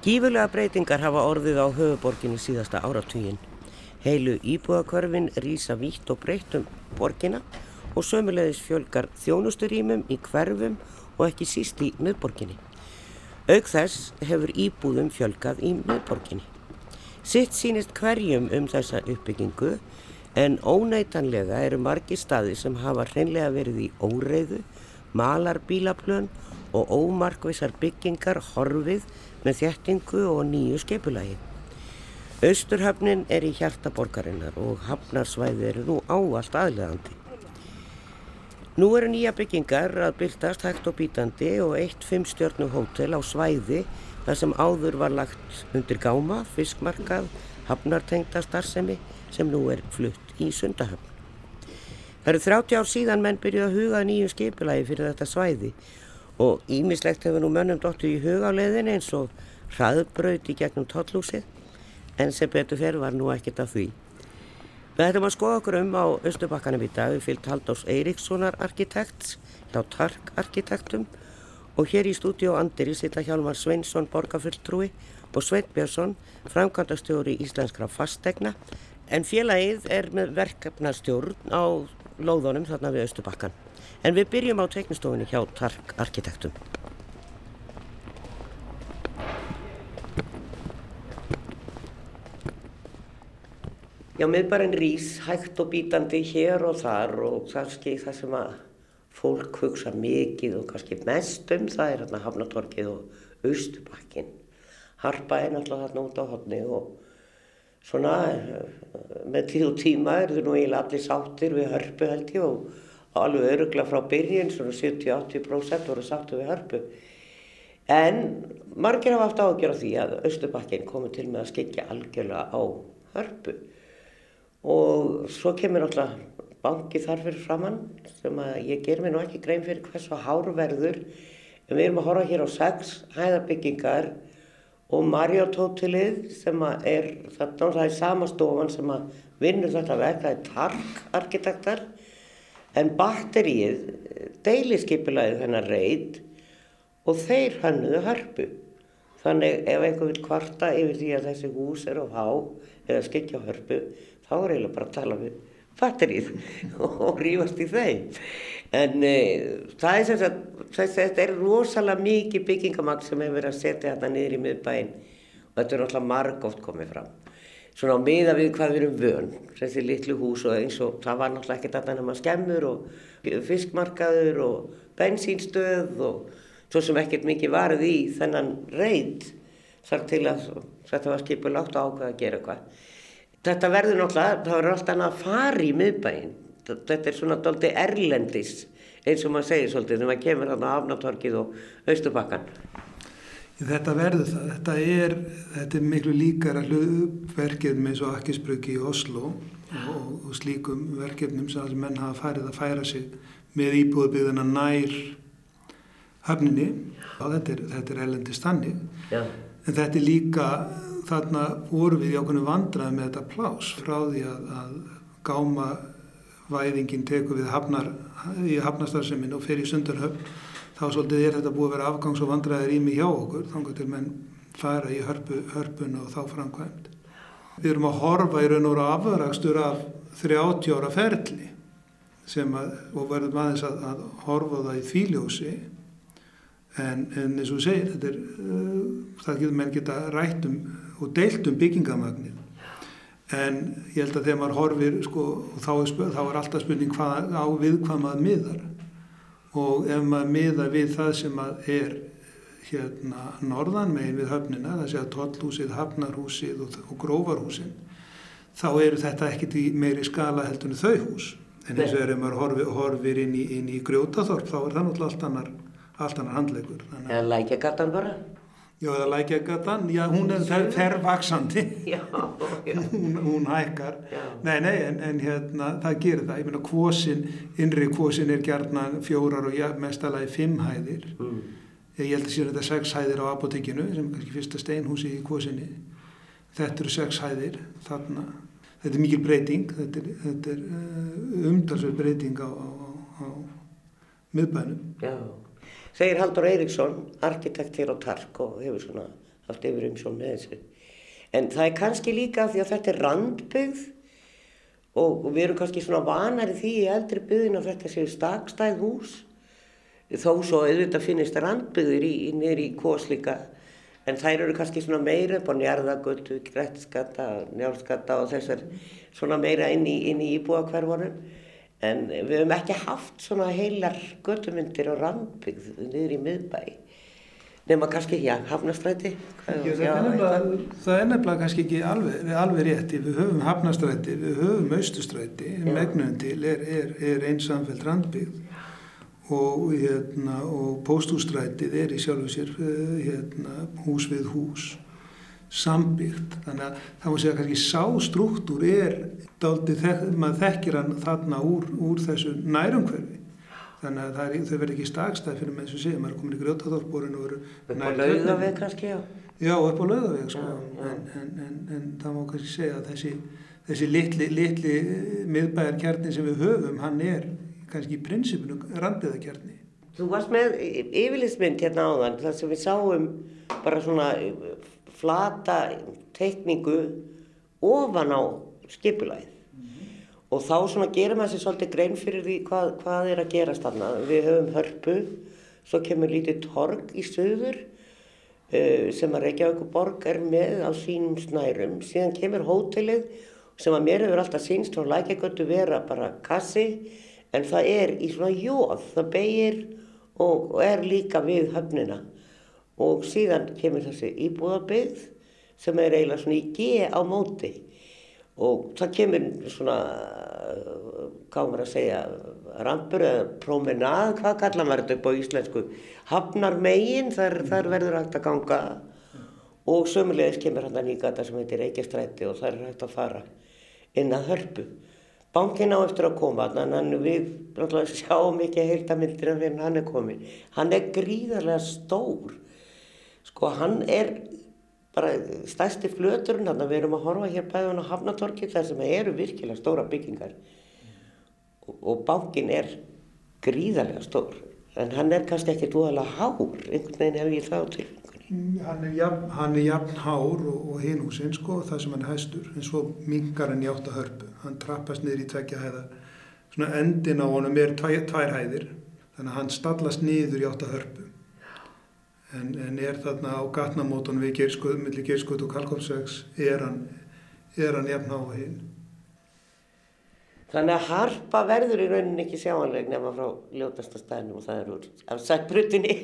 Gífurlega breytingar hafa orðið á höfuborginni síðasta áratugin. Heilu íbúðakörfin rýsa vítt og breytum borgina og sömulegis fjölgar þjónusturímum í hverfum og ekki síst í miðborginni. Aug þess hefur íbúðum fjölgað í miðborginni. Sitt sínist hverjum um þessa uppbyggingu en óneitanlega eru margi staði sem hafa hreinlega verið í óreiðu, malar bílaplön og ómarkvisar byggingar horfið með þjættingu og nýju skeipulagi. Austurhafnin er í hjarta borgarinnar og hafnarsvæði eru nú áallt aðlegandi. Nú eru nýja byggingar að byrtast hægt og bítandi og eitt fimmstjörnu hótel á svæði þar sem áður var lagt undir gáma, fiskmarkað, hafnartengta starfsemi sem nú er flutt í Sundahöfn. Það eru 30 ár síðan menn byrjuð að huga nýju skeipulagi fyrir þetta svæði og ímislegt hefur nú mönnum dóttu í hugáleðin eins og hraðbröð í gegnum tollúsið en sem betur fer var nú ekkert af því. Við ætlum að skoða okkur um á Östubakkanum í dag við fyllt Haldós Eiríkssonar arkitekts á Tark arkitektum. Og hér í stúdíu Andiri sita Hjálmar Sveinsson borgarfulltrúi og Sveit Björnsson framkvæmdastjóri íslenskra fastegna en félagið er með verkefnastjórn á lóðunum þarna við Östubakkan. En við byrjum á teiknistofunni hjá Tark Arkitektum. Já, miðbærin rís hægt og bítandi hér og þar og kannski það sem að fólk hugsa mikið og kannski mest um það er hérna Hafnatorkið og Austubakkin. Harpa er náttúrulega þarna út á hodni og svona með tíð og tíma er þau nú eiginlega allir sáttir við hörpu held ég og alveg örugla frá byrjun, svona 70-80% voru sáttu við hörpu. En margir hafa haft ágjör á því að Östubakkin komi til með að skikja algjörlega á hörpu og svo kemur alltaf banki þar fyrir framann sem að ég ger mér nú ekki grein fyrir hversu hárverður en við erum að horfa hér á sex hæðabyggingar og Marriott hótelið sem er þarna, það er sama stofan sem að vinnur þetta verk, það er Tark arkitektar en batterið deiliskypilaði þennan reit og þeir hannuðu harpu. Þannig ef einhver vil kvarta yfir því að þessi hús er á há eða skikja hörpu þá er eiginlega bara að tala við batterið og rífast í þeim. En e, það er sem sagt, þetta er rosalega mikið byggingamagn sem hefur verið að setja þetta niður í miðbæinn og þetta er náttúrulega marg oft komið fram svona á miða við hvað við erum vön þessi litlu hús og eins og það var náttúrulega ekkert annað nema skemmur og fiskmarkaður og bensínstöð og svo sem ekkert mikið varð í þennan reynd þar til að þetta var skipulagt og ákveða að gera eitthvað. Þetta verður náttúrulega, það verður alltaf að fara í miðbæinn. Þetta er svona doldi erlendis eins og maður segir svolítið þegar maður kemur á afnátorkið og austubakkan. Þetta verður það. Þetta er, þetta er miklu líkara verkefnum eins og Akkisbröki í Oslo og, og slíkum verkefnum sem menn hafa farið að færa sig með íbúðbyggðina nær höfninni og þetta er, þetta er elendist þannig. Já. En þetta er líka, þarna voru við í okkur vandrað með þetta plás frá því að, að gáma væðingin teku við hafnar, í hafnastarseminn og fer í sundarhöfn. Þá svolítið er þetta búið að vera afgangs- og vandræðir ími hjá okkur, þannig til menn fara í hörpu, hörpun og þá framkvæmt. Við erum að horfa í raun og vera afragstur af 30 ára ferli að, og verðum aðeins að, að horfa það í þvíljósi en, en eins og segir, er, uh, það getur menn geta rætt um og deilt um byggingamagnin en ég held að þegar maður horfir sko, þá, er, þá er alltaf spurning hvað, á við hvað maður miðar og ef maður miða við það sem er hérna norðan megin við höfnina, það sé að tollhúsið, hafnarhúsið og, og grófarhúsin, þá eru þetta ekkit í meiri skala heldur en þau hús. En eins og er ef maður horfir, horfir inn í, í grjótaþorp, þá er það náttúrulega allt annar, allt annar handlegur. Eða lækjagattan bara? Já, eða lækjagatan, já, hún er fer, fervaksandi, hún, hún hækkar, já. nei, nei, en, en hérna, það gerir það, ég meina, kvosin, innri kvosin er gerna fjórar og ja, mestalagi fimm hæðir, mm. ég held að sér þetta sex hæðir á apotekinu, sem er kannski fyrsta steinhúsi í kvosinni, þetta eru sex hæðir, þarna, þetta er mikil breyting, þetta er, þetta er uh, umtalsverð breyting á, á, á, á miðbænum. Já segir Haldur Eiríksson, arkitekt hér á Tark og hefur svona haft yfir um svo með þessu. En það er kannski líka því að þetta er randbyggð og við erum kannski svona vanari því í eldri byggðin að þetta séu stakstæð hús. Þó svo auðvitað finnist randbyggðir í, í niður í Kóslíka en þær eru kannski svona meira upp á njarðagötu, grætskata, njálskata og þessar svona meira inn í, í íbúakverfunum en við höfum ekki haft svona heilar götumyndir og randbyggð niður í miðbæi nema kannski, já, hafnastræti Já, það, er það er nefnilega kannski ekki alveg, alveg rétti við höfum hafnastræti, við höfum austustræti megnum til er, er, er einn samfell randbyggð. Og, hérna, og póstústrætið er í sjálfu sér eh, hérna, hús við hús sambyggt þannig að það var segja kannski sástruktúr er daldið, maður þekkir hann þarna úr, úr þessu nærumhverfi. Þannig að er, þau verður ekki stakstæð fyrir með þessu síðan, maður er komin í grjótaþorfborinu upp á lauðaveg kannski, já. Já, upp á lauðaveg, sko. En, en, en, en það má kannski segja að þessi þessi litli, litli miðbæjarkjarni sem við höfum, hann er kannski í prinsipinu randbyðakjarni Þú varst með yfirlismynd hérna áðan, þar sem við sáum bara svona flata teikningu ofan á skipulæð og þá svona gerum við þessi svolítið grein fyrir því hvað, hvað er að gerast þarna. Við höfum hörpu, svo kemur lítið torg í söður uh, sem að Reykjavík borg er með á sínum snærum. Síðan kemur hótelið sem að mér hefur alltaf sínst frá lækjagötu vera bara kassi en það er í svona jóð, það beigir og, og er líka við höfnina. Og síðan kemur þessi íbúðabeyð sem er eiginlega svona í G á móti. Og það kemur svona, hvað maður að segja, rampur eða promenad, hvað kalla maður þetta upp á íslensku, hafnar megin, þar, þar verður hægt að ganga. Og sömulegis kemur hann að nýgata sem heitir Reykjastræti og þar er hægt að fara inn að hörpu. Bankin á eftir að koma, þannig að við sjáum ekki að heilta myndir af hvernig hann er komin. Hann er gríðarlega stór, sko hann er bara stæsti flöturinn þannig að við erum að horfa hér bæðan á Hafnatorki þar sem eru virkilega stóra byggingar. Og, og bankin er gríðarlega stór. En hann er kannski ekki dúalega hár. Einhvern veginn hef ég þá til hann er jafn, hann er jafn hár og, og hinn húsinn sko það sem hann hæstur. En svo mingar hann í átt að hörpu. Hann trappast niður í tveggja hæða. Svona endin á honum er tvær, hæðir. Þannig að hann stallast niður í átt að hörpu en, en er þarna á gatnamóton við gerskoð, millir gerskoð og kalkópsvegs er hann, er hann jafn á hinn. Þannig að harpa verður í rauninni ekki sjáanleg nema frá ljótasta stænum og það er úr af sættbrutinni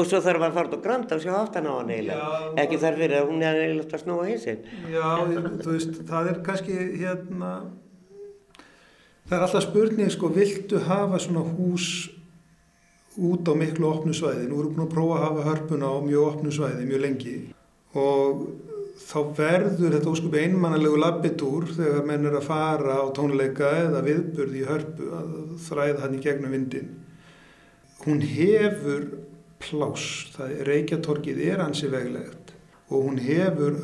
og svo þarf að fara á grand og sjá aftan á hann eiginlega. Ekki þarf fyrir að hún er eiginlega að snúa hinsinn. Já, þú veist, það er kannski hérna, það er alltaf spurning sko, viltu hafa svona hús út á miklu opnu svæði. Nú erum við búin að prófa að hafa hörpuna á mjög opnu svæði mjög lengi og þá verður þetta óskupi einmannalegu labbitúr þegar menn er að fara á tónleika eða viðburði í hörpu að þræða hann í gegnum vindin. Hún hefur pláss, það er reykjatorkið er hansi veglegt og hún hefur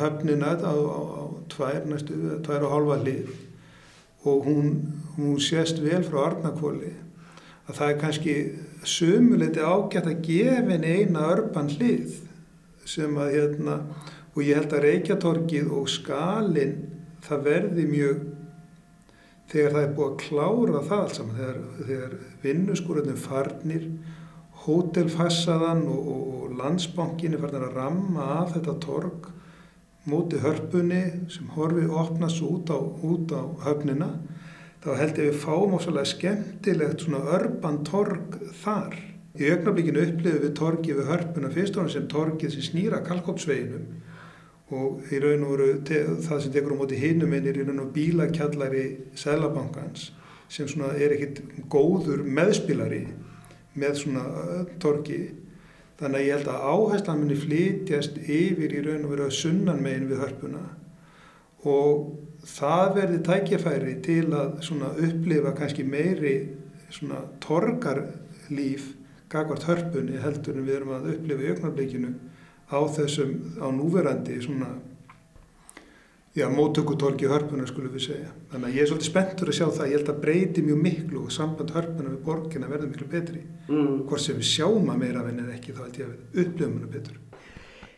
höfnina á, á, á tvær, næstu, tvær og halva hlið og hún, hún sést vel frá Arnakvóli að það er kannski sumuleiti ágætt að gefa henni eina örban hlið sem að hérna og ég held að Reykjatorkið og skalin það verði mjög þegar það er búið að klára það allt saman þegar, þegar vinnusgúröndum farnir hótelfassaðan og, og, og landsbankin er farin að ramma af þetta tork móti hörpunni sem horfið opnast út á, á höfnina þá held ég við fáum ósvæmlega skemmtilegt svona örban torg þar. Í augnablíkinu upplifum við torgið við hörpuna fyrst og hann sem torgið sem snýra kalkópsveginum og í raun og veru það sem tekur á móti hinum einir í raun og bílakjallari Sælabankans sem svona er ekkit góður meðspilari með svona torgi. Þannig að ég held að áherslan muni flytjast yfir í raun og veru að sunnan megin við hörpuna og það verði tækjafæri til að upplifa kannski meiri torgarlíf gagvart hörpunni heldur en við erum að upplifa í auknarbleikinu á þessum, á núverandi svona já, móttökutorgi hörpunna skulum við segja. Þannig að ég er svolítið spenntur að sjá það, ég held að breyti mjög miklu og samband hörpunna við borgina verður miklu betri. Mm. Hvort sem við sjáum að meira venni eða ekki þá held ég að við upplifum hana betur.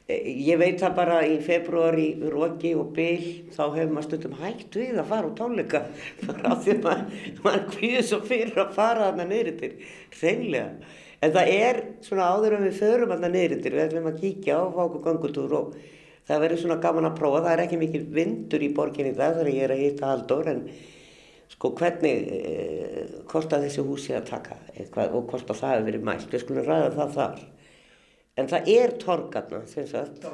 Ég veit það bara í februari Róki og Bill þá hefur maður stundum hægt við að fara á tónleika. Bara af því að maður, kvíður svo fyrir að fara þarna neyrir til reynlega. En það er svona áður en við förum þarna neyrir til, við ætlum að kíkja á fáku gangutúr og það verður svona gaman að prófa, það er ekki mikil vindur í borginni það þegar ég er að hitta Haldur en sko hvernig eh, kostar þessi húsi að taka eitthvað, og kostar það að verið mælt, við skulum ræða það þar en það er torgarna sem sagt.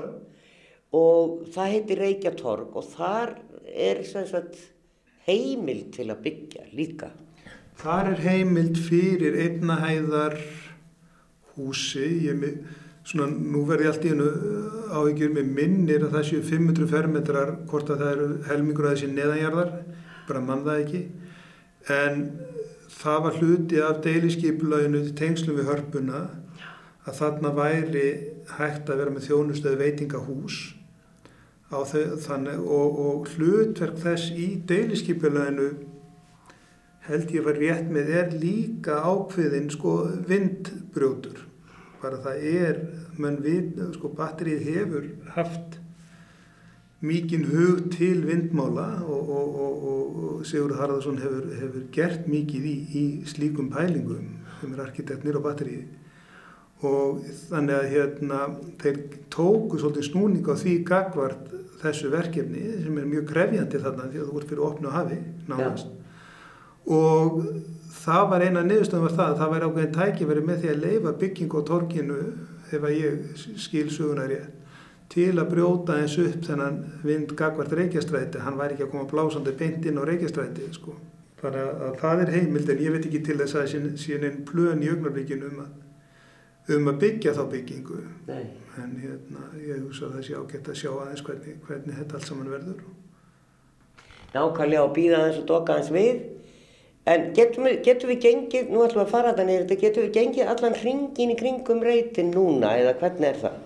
Og það heitir Reykjatorg og þar er sem sagt heimild til að byggja líka. Þar er heimild fyrir einnahæðar húsi. Ég með, svona nú verði allt í hennu áhyggjur. Með minnir að það séu 500 fermetrar hvort að það eru helmingur að þessi neðanjarðar bara mann það ekki. En það var hluti af deiliskeipulaginu til tengslum við hörpuna að þarna væri hægt að vera með þjónustöðu veitingahús þau, þannig, og, og hlutverk þess í deiliskeipulaginu held ég vera rétt með er líka ákveðin sko vindbrjótur. Bara það er, við sko batterið hefur haft mikinn hug til vindmála og, og, og Sigur Harðarsson hefur, hefur gert mikið í, í slíkum pælingum. Sem er arkitektnir á batteriði og þannig að hérna þeir tóku svolítið snúning á því gagvart þessu verkefni sem er mjög krefjandi þarna því að þú ert fyrir opnu hafi nánast ja. og það var eina niðurstöðum var það að það væri ákveðin tækifæri með því að leifa bygging á torkinu ef að ég skil söguna rétt til að brjóta eins upp þennan vind gagvart reykjastræti hann væri ekki að koma blásandi beint inn á reykjastræti sko. þannig að það er heimild en ég veit ekki til þess að síðan einn plön í augnarbyggjum um að um að byggja þá byggingu Nei. en hérna, ég hugsa að það sé ágætt að sjá aðeins hvernig, hvernig þetta allt saman verður Nákvæmlega og býða aðeins og doka aðeins við en getum við, getum við gengið nú ætlum við að fara neyrir getum við gengið allan hringin í kringum reytin núna eða hvernig er það?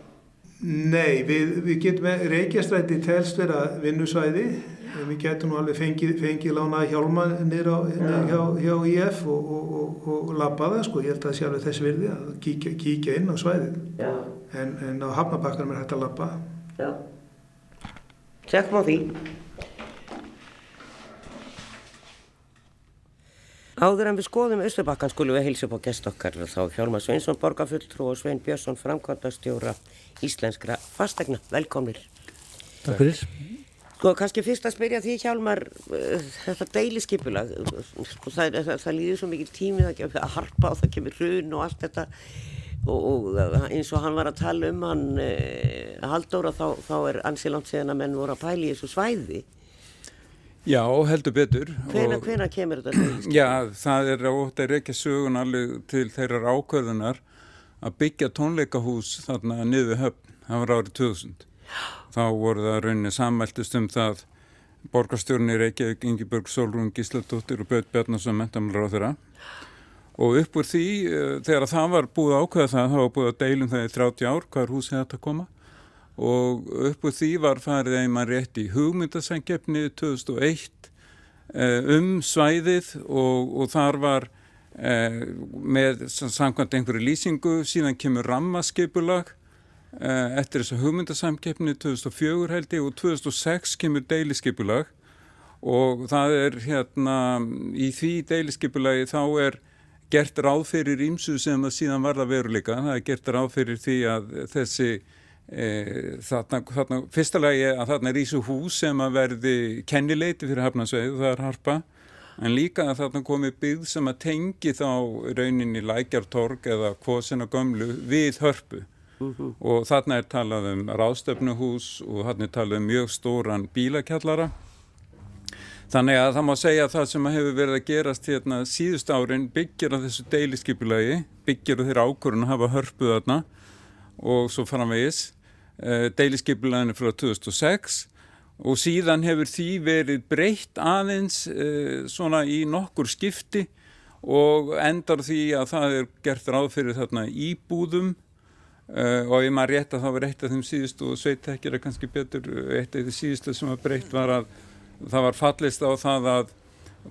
Nei, við, við getum reykjastræti telst vera vinnusvæði. Við getum nú alveg fengið, fengið lánaði hjálma nýra hjá, hjá IF og, og, og, og labbaða sko, ég held að það sé alveg þess virði að kíkja, kíkja inn á svæðið. En, en á hafnabakkanum er hægt að labba. Já, tjekkum á því Áður en við skoðum Östubakkan skulum við heilsa upp á gest okkar þá Hjálmar Sveinsson, borgarfulltrú og Svein Björnsson, framkvæmdastjóra íslenskra fastegna. Velkomnir. Takk fyrir. Sko kannski fyrst að spyrja því Hjálmar uh, þetta deiliskypula sko, það, það, það líður svo mikil tími að harpa og það kemur hrun og allt þetta og, og eins og hann var að tala um hann uh, Halldóra þá, þá er ansilant síðan að menn voru að pæli í þessu svæði Já, heldur betur Hvena, hvena kemur þetta? Já, það er ótt að reykja sögun alveg til þeirrar ákvörðunar að byggja tónleikahús þarna niður höfn, það var árið 2000 þá voru það rauninni sammæltist um það borgarstjórnir Reykjavík, Ingeborg Solrún Gísladóttir og Böð Bjarnarsson mentamlar á þeirra og upp úr því eh, þegar það var búið ákveða það þá var búið að deilum það í 30 ár hvað er húsið þetta koma og upp úr því var farið einmann rétt í hugmyndasænkjefni 2001 eh, um svæðið og, og þar var eh, með samkvæmt einhverju lýsingu síðan kemur rammaskipulag Eh, eftir þessa hugmyndasamkeppni 2004 held ég og 2006 kemur deiliskypulag og það er hérna í því deiliskypulagi þá er gert ráð fyrir ímsu sem að síðan varða veruleika, það er gert ráð fyrir því að þessi þarna, þarna, fyrsta lagi að þarna er ísu hús sem að verði kennileiti fyrir hafnarsveið, það er harpa. En líka að þarna komi byggð sem að tengi þá rauninni lækjartorg eða kvosina gömlu við hörpu. Mm -hmm. og þarna er talað um ráðstöfnuhús og þarna er talað um mjög stóran bílakjallara. Þannig að það má segja að það sem hefur verið að gerast hérna síðust árin byggir á þessu deiliskypulagi byggir á þeirra ákvörðun að hafa hörpuð þarna og svo framvegis. Eh, deiliskypulaginu frá 2006 og síðan hefur því verið breytt aðeins eh, svona í nokkur skipti og endar því að það er gert ráð fyrir þarna íbúðum. Uh, og ef maður rétt að það var eitt af þeim síðustu og sveitekir er kannski betur eitt af því síðustu sem var breytt var að það var fallist á það að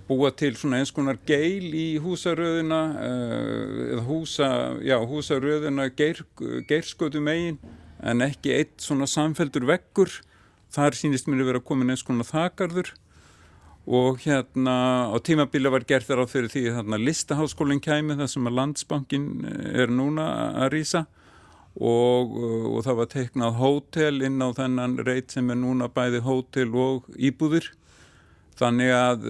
búa til svona eins konar geil í húsaröðuna uh, eða húsa, já húsaröðuna geir, geirskotu megin en ekki eitt svona samfeldur vekkur þar sínist mér að vera komin eins konar þakarður. Og hérna á tímabili var gert þar á fyrir því þarna listaháskólinn kæmi þar sem að landsbankin er núna að rýsa og, og það var teiknað hótel inn á þennan reit sem er núna bæði hótel og íbúðir þannig að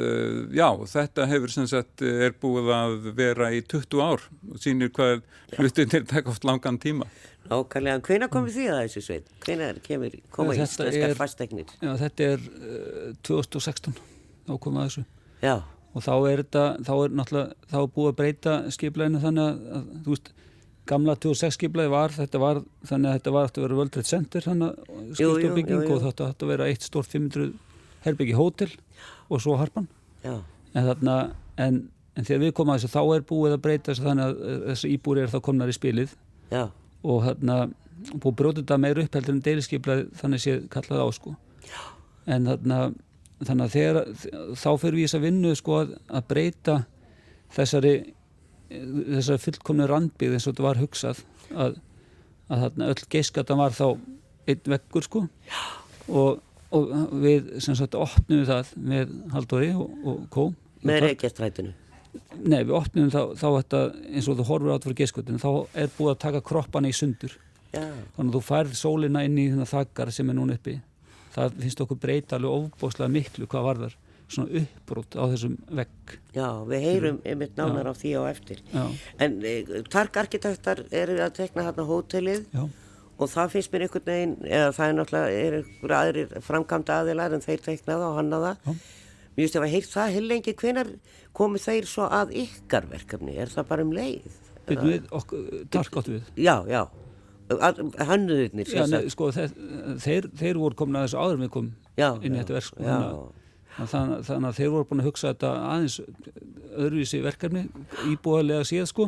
já þetta hefur sem sagt er búið að vera í 20 ár og sínir hvað hlutinir taka oft langan tíma Nákvæmlega, hvena komið því að þessu sveit? Hvena kemur, koma íslenskar fastegnir? Já, þetta er uh, 2016 þá komað þessu. Já. Og þá er þetta, þá er náttúrulega, þá er búið að breyta skipleginu þannig að, að, þú veist, gamla 26 skiplegi var, þetta var, þannig að þetta var aftur að vera völdrætt sendir, þannig að skipstofbygging og þetta aftur að vera eitt stórt 500 herbyggi hótel og svo harpan. Já. En þarna, en, en þegar við komum að þessu, þá er búið að breyta þessu þannig að þessu íbúri er þá komnar í spilið. Já og hérna búið brótið þetta meir upp heldur en deiliskeiplega þannig sé kallað á sko en þarna þannig að þegar, þá fyrir við þess að vinna sko að, að breyta þessari þessari fullkomni randbygð eins og þetta var hugsað að, að þarna öll geiskata var þá einn vekkur sko og, og við sem sagt opnum það með Haldóri og, og Kó með reykjastrætinu Nei, við opnum þá, þá þetta, eins og þú horfur átt fyrir geskvöldinu, þá er búið að taka kroppana í sundur. Já. Þannig að þú færð sólina inn í þennan þakkar sem er núna uppi. Það finnst okkur breyta alveg ofbóslega miklu hvað var þar. Svona uppbrútt á þessum vegg. Já, við heyrum einmitt nánar Já. á því á eftir. Já. En e, tarkarkitektar eru að tekna hérna hótelið Já. Og það finnst mér einhvern veginn, eða það er náttúrulega, er einhver aðrir framkvæmda aðilar en þeir teknaða og hannaða. Mér finnst ég að heyrt það heil lengi, hvenar komu þeir svo að ykkar verkefni? Er það bara um leið? Byrjum við, okkur, tarkátt við? Já, já, hannuðurnir. Sko, þeir, þeir, voru komin að þessu áður með kom inn í þetta verk, Já. Þannig, að þeir voru búin að hugsa þetta aðeins öðruvísi verkefni, íbúðarlega síðan, sko.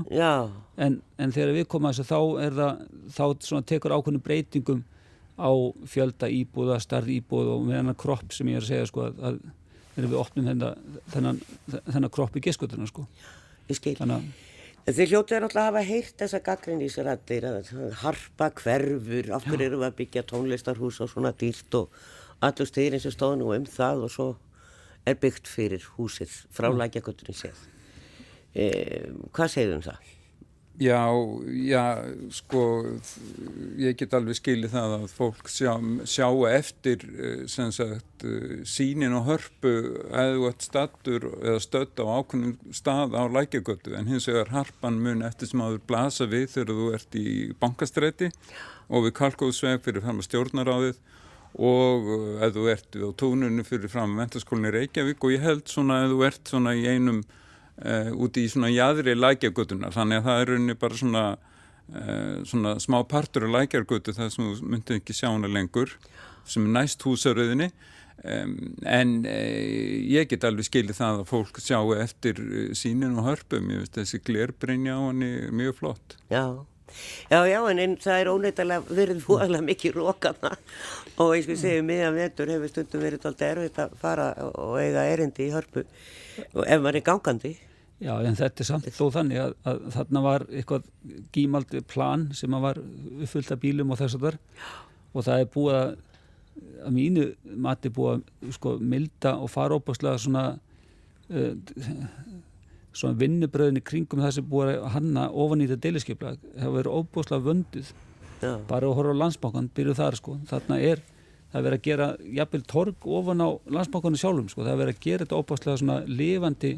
En, en þegar við komum að þessu, þá er það, þá tekur ákveðinu breytingum á fjölda íbúða, starð íbúð og með hennar kropp sem ég er að segja, sko, að þegar við opnum þennan, þennan, þennan kropp í geskutuna sko. Ég skil. Að þið hljótið er náttúrulega að hafa heyrt þessa gaggrinnísrættir að harpa hverfur, af hverju eru við að byggja tónlistarhús og svona dýrt og allur styrinn sem stóð nú um það og svo er byggt fyrir húsið frá lækjaguturinn séð. E, hvað segðum um það? Já, já, sko, ég get alveg skilið það að fólk sjá, sjá eftir sem sagt sínin og hörpu eða stattur eða stödd á ákveðnum stað á lækjagötu en hins vegar harpan mun eftir sem aður blasa við þegar þú ert í bankastræti og við kalkóðsveg fyrir fram að stjórnaráðið og eða þú ert á tónunum fyrir fram mentaskólinni Reykjavík og ég held svona eða þú ert svona í einum Uh, úti í svona jæðri lækjargötuna þannig að það er rauninni bara svona, uh, svona smá partur af lækjargötu það sem þú myndið ekki sjá hana lengur sem er næst húsaröðinni. Um, en uh, ég get alveg skilið það að fólk sjáu eftir sínin og hörpum, ég veist þessi glerbrinja á hann er mjög flott. Já, já, já en, en það er óneitalega verið fúalega mikið rókana og eins og við segjum miðan vetur hefur stundum verið alltaf erfitt að fara og eiga erindi í hörpu ef maður er gangandi. Já, en þetta er samt þó þannig að, að þarna var eitthvað gímaldi plan sem var uppfyllt af bílum og þess að þar og það er búið að að mínu mati búið að sko milda og fara óbáslega svona uh, svona vinnubröðinni kringum það sem búið að hanna ofan í þetta deiliskeipla það verður óbáslega vöndið Já. bara að horfa á landsbákan, byrju þar sko. Þarna er það verður að gera jafnvel torg ofan á landsbákanu sjálfum sko. Það verður að gera þetta óbáslega svona lifandi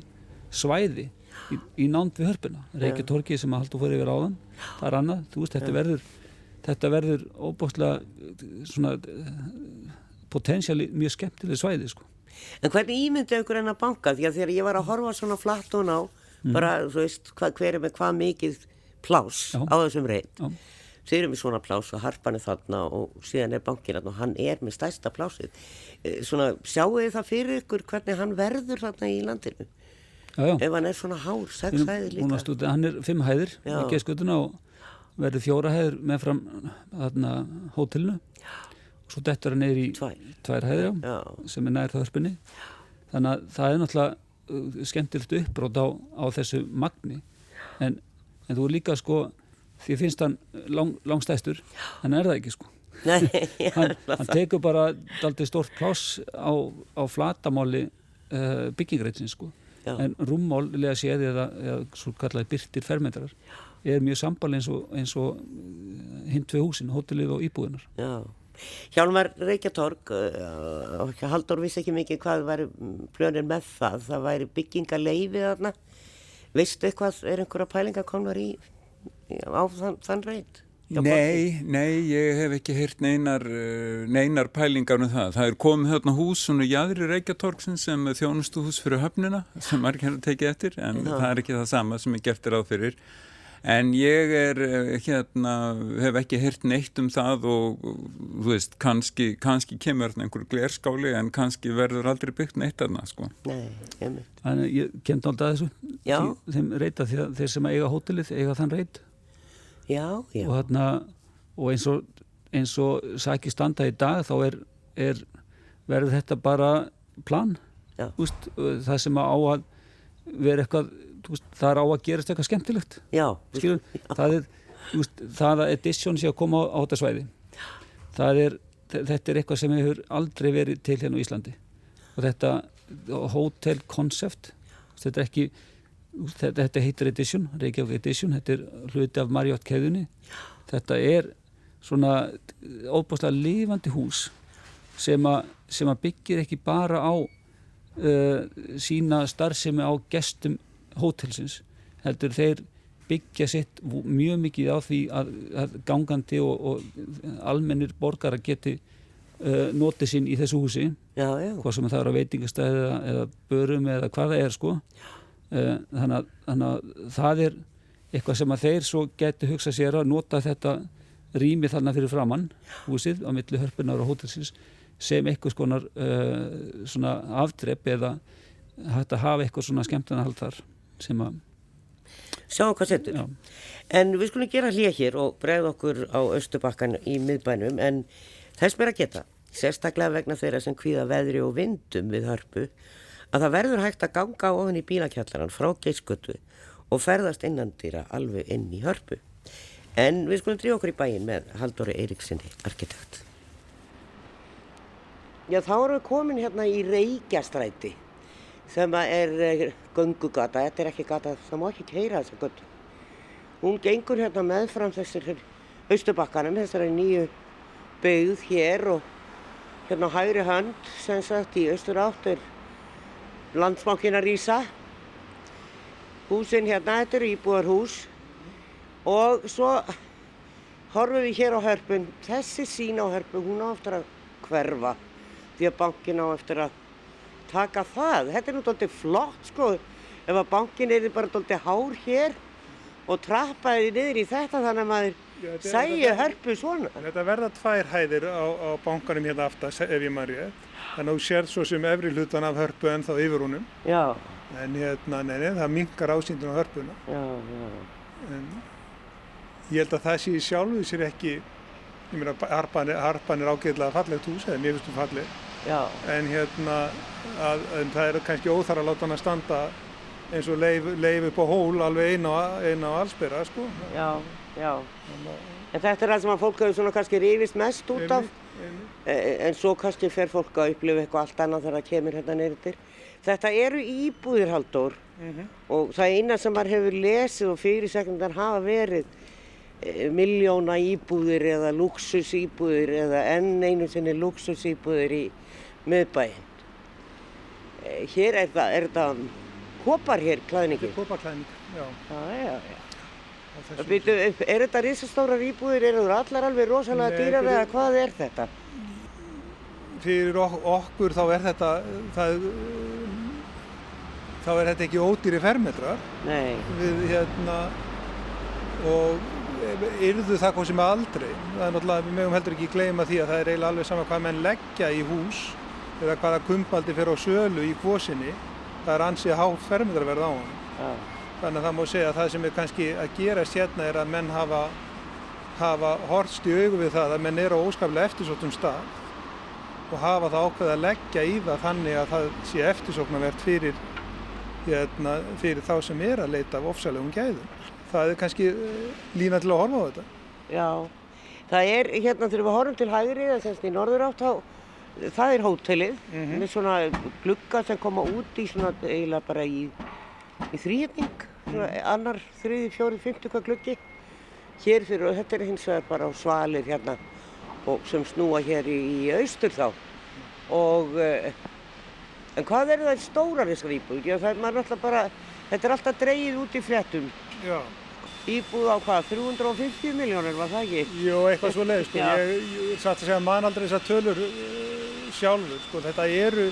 svæði í, í nánd við hörpuna. Reykjatorki sem að haldu fyrir yfir áðan það er annað, þú veist, þetta verður þetta verður óbústlega svona potensiáli mjög skemmtileg svæði sko. En hvernig ímyndið ykkur en að banka því að þegar ég var að horfa svona flatt og ná mm. bara, þú veist, hva, hver er með hvað mikið plás Já. á þessum reynd þeir eru með svona plás og harpan er þarna og síðan er bankin og hann er með stærsta plásið svona, sjáu þið það fyrir ykkur hvernig hann verður þarna í landinu Já, já. ef hann er svona hár, sex hæðir líka stúti, hann er fimm hæðir já. á geskutuna og verður fjóra hæðir með fram þarna hótelinu og svo dettur hann neyri í tvær, tvær hæðir sem er nær þörpunni þannig að það er náttúrulega uh, skemmtilegt uppbrót á, á þessu magni. En, en þú er líka sko því finnst hann lang, langstæstur en er það ekki sko. Nei, hann, hann tekur bara aldrei stort pláss á, á flatamáli uh, byggingreitsin sko. Já. en rúmmálega séð eða, eða svo kallaði byrtir fermetrar er mjög sambal eins og, og hinn tvei húsin, hótelið og íbúðunar já. Hjálmar Reykjatorg, uh, Haldur vissi ekki mikið hvað væri plönir með það, það væri byggingaleifi þarna. Veistu eitthvað, er einhverja pælinga komnar í, í á þann, þann reynd? Nei, nei, ég hef ekki heyrt neinar, uh, neinar pælingar um það. Það er komið þarna hús svona jæðri Reykjatorgsin sem þjónustuhús fyrir höfnuna sem margir hefur tekið eftir en Já. það er ekki það sama sem ég gerti ráð fyrir. En ég er uh, hérna, hef ekki heyrt neitt um það og þú veist, kannski, kannski kemur þarna einhver glerskáli en kannski verður aldrei byggt neitt þarna, sko. Nei, einmitt. Þannig að ég kemd alltaf að þessu Já. Því- þeim reyta því að þeir sem eiga hótelið eiga þann reyt Já, já, og, þarna, og eins og eins og sæki standa í dag þá er, er verður þetta bara plan Já. úst, það sem á að vera eitthvað úst, það er á að gerast eitthvað skemmtilegt já, skilur, það er úst, það að edition sé að koma á, á þetta svæði það er, þetta er eitthvað sem hefur aldrei verið til hérna á Íslandi. Og þetta hotel concept þetta er ekki þetta, heitir edition, Reykjavík edition þetta er hluti af Marriott keðunni þetta er svona óbúslega lifandi hús sem, a, sem að byggir ekki bara á uh, sína starfsemi á gestum hótelsins heldur þeir byggja sitt mjög mikið á því að, að gangandi og, og almennir borgara geti uh, notið sín í þessu húsi. Já, já, hvað sem það er á veitingastæði eða, eða börum eða hvað það er sko. Uh, þannig, að, þannig að það er eitthvað sem að þeir svo geti hugsa sér að nota þetta rými þarna fyrir framann húsið á milli hörpunar og hótelsins sem eitthvað skonar uh, svona afdrepp eða hægt að hafa eitthvað svona skemmtunahald þar sem að sjáum hvað setur. já, En við skulum gera hlýja hér og bregða okkur á Östubakkan í miðbænum en þess að geta, sérstaklega vegna þeirra sem kvíða veðri og vindum við hörpu, að það verður hægt að ganga ofan í bílakjallaran frá geiskutu og ferðast innandýra alveg inn í hörpu. En við skulum drífa okkur í bæin með Halldóri Eiríksinni, arkitekt. Já, þá erum við komin hérna í Reykjastræti sem er eh, göngugata, þetta er ekki gata, það má ekki keira þessa götu. Hún gengur hérna meðfram þessir austubakkanum, þessari nýju byggð hér og hérna hægri hönd sem sagt í austur átt er landsmákina Rísa. Húsin hérna, þetta eru íbúðarhús og svo horfum við hér á hörpun. Þessi sín á hörpun, hún á eftir að hverfa því að bankin á eftir að taka það. Þetta er nú doldið flott sko, ef að bankin er bara doldið hár hér og trappaði niður í þetta þannig að maður Já, þetta sæju þetta hörpu svona. Þetta verða tvær hæðir á, á bankanum hérna aftast ef ég maður rétt. Þannig að þú sér svo sem efri hlutan af hörpu en þá yfir honum. Já, En hérna, nei, nei, það minkar ásýndun á hörpuna. já, já. En ég held að það sé í sjálfu sér ekki, ég meina, harpan, er- harpan er ágæðlega fallegt hús, eða mér finnst um falleg. Já, En hérna, að, en það er kannski óþar að láta hann að standa eins og leif, leif upp á hól alveg eina á, á allsbyrra, sko. já, já. En þetta er það sem að fólk hefur svona kannski rífist mest út af. Einmitt. Eh, En svo kannski fer fólk að upplifa eitthvað allt annað þegar það kemur hérna neyrir. Þetta eru íbúðir Halldór og það eina sem maður hefur lesið og fyrirsekundar hafa verið e, miljóna íbúðir eða luxus íbúðir eða enn einu sinni luxus íbúðir í miðbæinn. E, hér er það, er það kopar hér klæðningi? Kópaklæðning, já. Já, já, já. á þessum- Býtu, er þetta risastórar íbúðir, eru það allar alveg rosalega dýrar eða hvað er þetta? fyrir ok okkur þá er þetta það, þá er þetta ekki ódýri fermetrar Nei, við hérna og yrðu það hvað sem er aldrei það er náttúrulega, við mögum heldur ekki gleyma því að það er eiginlega alveg sama hvað menn leggja í hús eða hvaða kumbaldi fyrir á sölu í kvosinni það er ansið hátt fermetrarverð á hann já, þannig að það má segja að það sem er kannski að gerast hérna er að menn hafa hafa hortst í augu við það að menn eru á óskaplega eftirsóttum stað og hafa það ákveð að leggja í það þannig að það sé eftirsóknarvert fyrir, hérna, fyrir þá sem er að leita af ofsalegum gæðum. Það er kannski eh, lína til að horfa á þetta. já. Það er hérna þegar við horfum til hægri, það semst í norður átt, það er hótelið Mhm. með svona glugga sem koma út í svona eiginlega bara í, í þrýhetning, svona Mhm. annar, þriði, fjóri, fymtu hvað gluggi. Hér fyrir, og þetta er hins vegar bara á svalir hérna og sem snúa hér í, í austur þá. Og, uh, en hvað eru það stórar þessar íbúður? Já, það er maður náttúrulega bara, þetta er alltaf dreigið út í fréttum. Já, Íbúð á hvað, 350 miljónir var það ekki? jú, eitthvað svo leið, sko. Ég, ég satt að segja man aldrei þessar tölur uh, sjálfur, sko. Þetta eru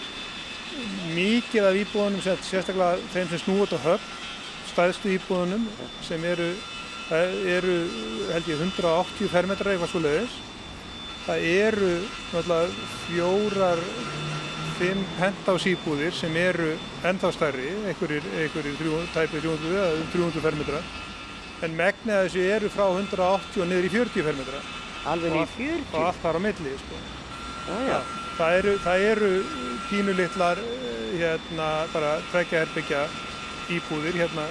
mikið af íbúðunum, sem, sérstaklega þeim sem snúið á höfn, stæðstu íbúðunum, sem eru, eru, held ég, 180 fermetrar eitthvað svo leiðis. Það eru náttúrulega fjórar, fimm penthouse íbúðir sem eru ennþá stærri, einhverjir, tæpir 300 eða um 300 fermetrar. En megnið af þessu eru frá 180 og niður í 40 fermetra Alveg og, í allt- 40? og allt þar á milli. Sko. Já, já. Það eru, það eru pínulitlar hérna, bara tveggja herbyggja íbúðir hérna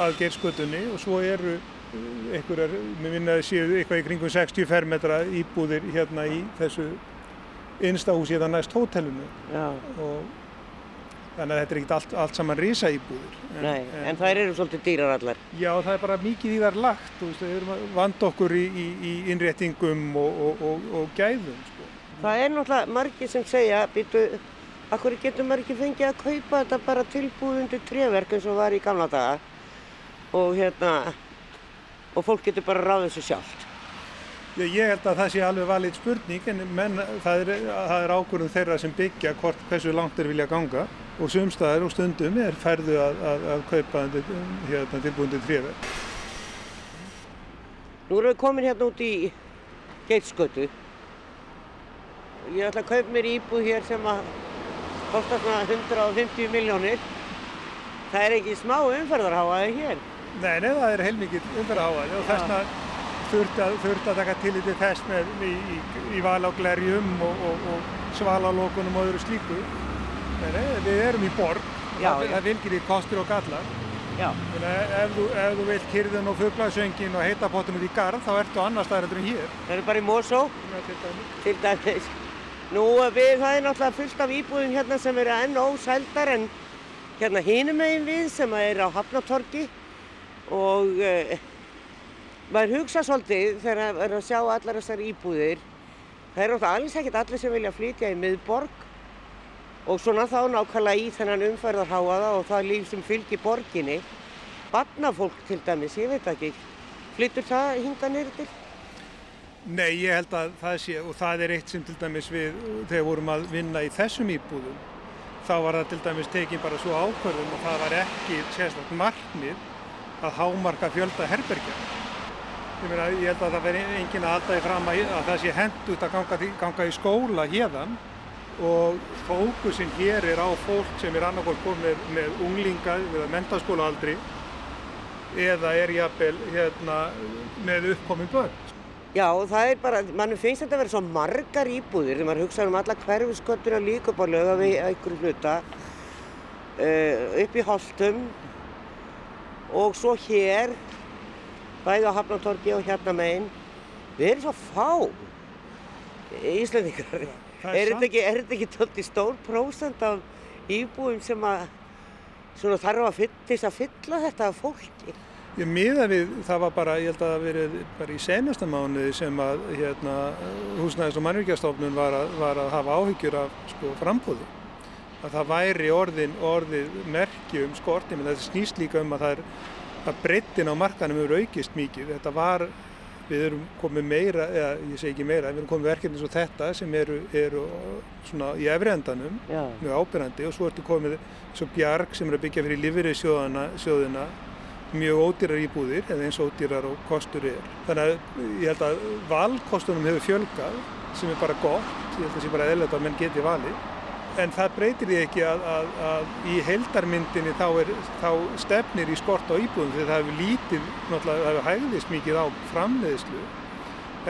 að geirskötunni og svo eru eh, einhverjar, mér minna að séu eitthvað í kringum 60 fermetra íbúðir hérna í þessu innstahúsi eða næst hótelinu og þannig að þetta er ekkert allt, allt saman risa íbúðir. En, Nei, en þær eru svolítið dýrar allar. Já, það er bara mikið í þar lagt, við erum að vanda okkur í, í, í innréttingum og, og, og, og gæðum, sko. Það er náttúrulega margir sem segja, býtu, akkur getur maður ekki fengið að kaupa þetta bara tilbúð undir tréverk eins og var í gamla daga og hérna, og fólk getur bara ráðið þessu sjálft. Já, ég held að það sé alveg valið spurning, en menn, það er, er ákvörðum þeirra sem byggja hvort hversu langt þeir vilja ganga og sumstaðar og stundum er færðu að, að, að kaupa hérna, tilbúindir tréverk. Nú erum við komin hérna út í Geitsgötu. Ég ætla að kaupa mér íbúð hér sem að kosta svona 150 miljónir. Það er ekki smá umferðarháaði hér. Nei, nei, það er heilmikið umferðaháaði og þessna þurfti að, þurfti að taka til þess með í, í, í val á glerjum og, og, og svalalókunum og öðru slíku. Nei, við erum í borg, Já, það, það fylgir í kostur og gallar. Ef þú, ef þú vilt kyrðin og fuglasöngin og heitapottum út í garð, þá ertu annar staðar heldur en hér. Það eru bara í Mosó. Til dæmis. Nú við, það er náttúrulega fullt af íbúðum hérna sem eru enn ósældar en hérna hinum megin við sem er á Hafnatorgi og uh, maður hugsa svolítið þegar maður er að sjá allar þessar íbúðir. Það er náttúrulega alls ekkert allir sem vilja flytja í miðborg og svona þá nákvæmlega í þennan umferðarháaða og það líf sem fylgir borginni. Barnafólk til dæmis, ég veit ekki, flyttur það hinga neyrir til? Nei, ég held að það sé, og það er eitt sem til dæmis við, þegar vorum að vinna í þessum íbúðum, þá var það til dæmis tekin bara svo ákvörðum og það var ekki sérstaklega markmið að hámarka fjölda herbergja. Ég meina, ég held að það veri engin að halda því fram að, að það sé hendut að ganga, ganga í skóla hérðan og fókusin hér er á fólk sem er annarkvæmt komið með, unglinga að mentaskólaaldri eða er jafnvel hérna, með uppkomin börn. Já, það er bara, mann finnst þetta að vera svo margar íbúðir þegar maður hugsa um alla hverfisköttuna líka upp á löga við einhverju hluta uh, upp í Holtum. Og svo hér bæði á Hafnatorgi og hérna megin. Við erum svo fá Íslandingar það er þetta ekki, er ekki tótti stór prósent af íbúðum sem að þarf að fyll, til þess að fylla þetta af fólki Ég miða við, það var bara, ég held að það verið bara í senasta mánuði sem að hérna, húsnæðis og mannvíkjastofnun var, var að hafa áhyggjur af sko, frambúði. Að það væri orðin, orðið merki um skorti, menn þetta snýst líka um að það er að breyttin á markanum hefur aukist mikið. Þetta var, við erum komið meira, eða ég segi ekki meira, við erum komið verkefni svo þetta sem eru, eru svona í efri endanum, Já. mjög ábyrrandi og svo ertu komið svo bjarg sem er að byggja fyrir lífeyri sjóðina mjög ódýrar íbúðir eða eins ódýrar og kostur er. Þannig að ég held að valkostunum hefur fjölgað sem er bara gott, ég held að það sé bara eðlert að menn geti valið. En það breytir því ekki að, að, að í heildarmyndinni þá, er, þá stefnir í skort á íbúðum því það hefur lítið, náttúrulega það hefur hægðist mikið á framleiðslu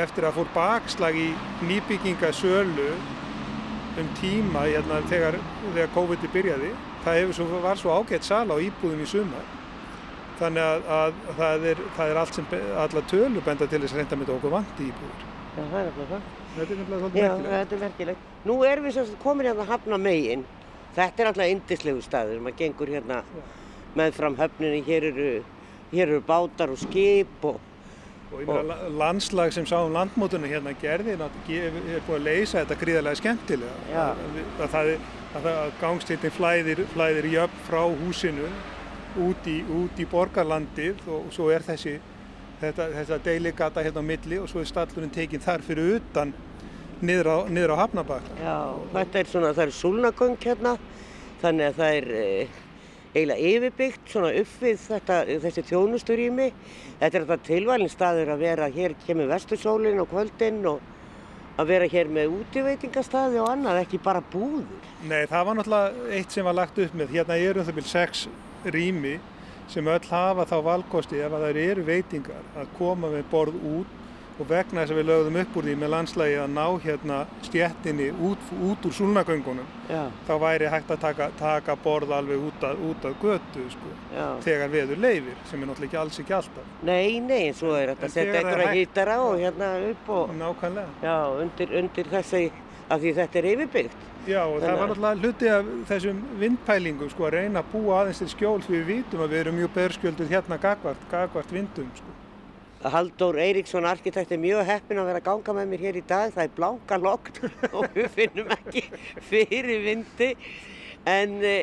eftir að fór bakslag í nýbyggingasölu um tíma hérna, þegar, þegar COVID byrjaði. Það svo, var svo ágætt sala á íbúðum í sumar Þannig að, að það, er, það er allt sem be- allar tölur benda til þess að reynda með okkur vandi íbúður. Já, það er nefnilega það. Þetta er nefnilega svolítið Já, merkilegt. þetta er merkilegt. Nú erum við sagt komin hérna að hafna megin. Þetta er alltaf indislegu staður. Maður gengur hérna með fram höfninni. Hér eru, hér eru bátar og skip og Og ég meina landslag sem sá um landmótunum hérna gerði náttúrulega er búið að leysa þetta gríðarlega skemmtilega. Já. Að, að, það, er- að, gangstíðin flæðir, flæðir jöfn frá húsinu út í, út í borgarlandið og svo er þessi þetta, þetta deiligata hérna á milli og svo er stallurinn tekinn þar fyrir utan niður á, niður á Hafnabakka. já, þetta er svona, það er súlnagöng hérna. Þannig að það er e, eiginlega yfirbyggt svona upp við þetta, þessi þjónusturými. Þetta er þetta tilvalin staður að vera, hér kemur vestursólinn og kvöldinn og að vera hér með útiveitingastaði og annað, ekki bara búður. Nei, það var náttúrulega eitt sem var lagt upp með. Hérna eru um það byrjum sex rými sem öll hafa þá valkosti ef að það eru veitingar að koma með borð út og vegna þess að við lögðum upp úr því með landslægi að ná hérna stjettinni út, út úr súlnagöngunum þá væri hægt að taka, taka borð alveg út að, út að götu sko, þegar veður leifir sem er náttúrulega ekki alls ekki alltaf. Nei, nei, en svo er þetta að setja er einhverja hýtara og hérna upp og, Nákvæmlega. já, undir, undir þessi, af því þetta er yfirbyggt. Já, og það var náttúrulega hluti af þessum vindpælingum sko að reyna að búa aðeins til skjól því við vitum að við erum mjög berskjöldur hérna gagvart, gagvart vindum sko. Halldór Eiríksson, arkitekt, er mjög heppinn að vera að ganga með mér hér í dag. Það er blanka logn og við finnum ekki fyrir vindi. En e,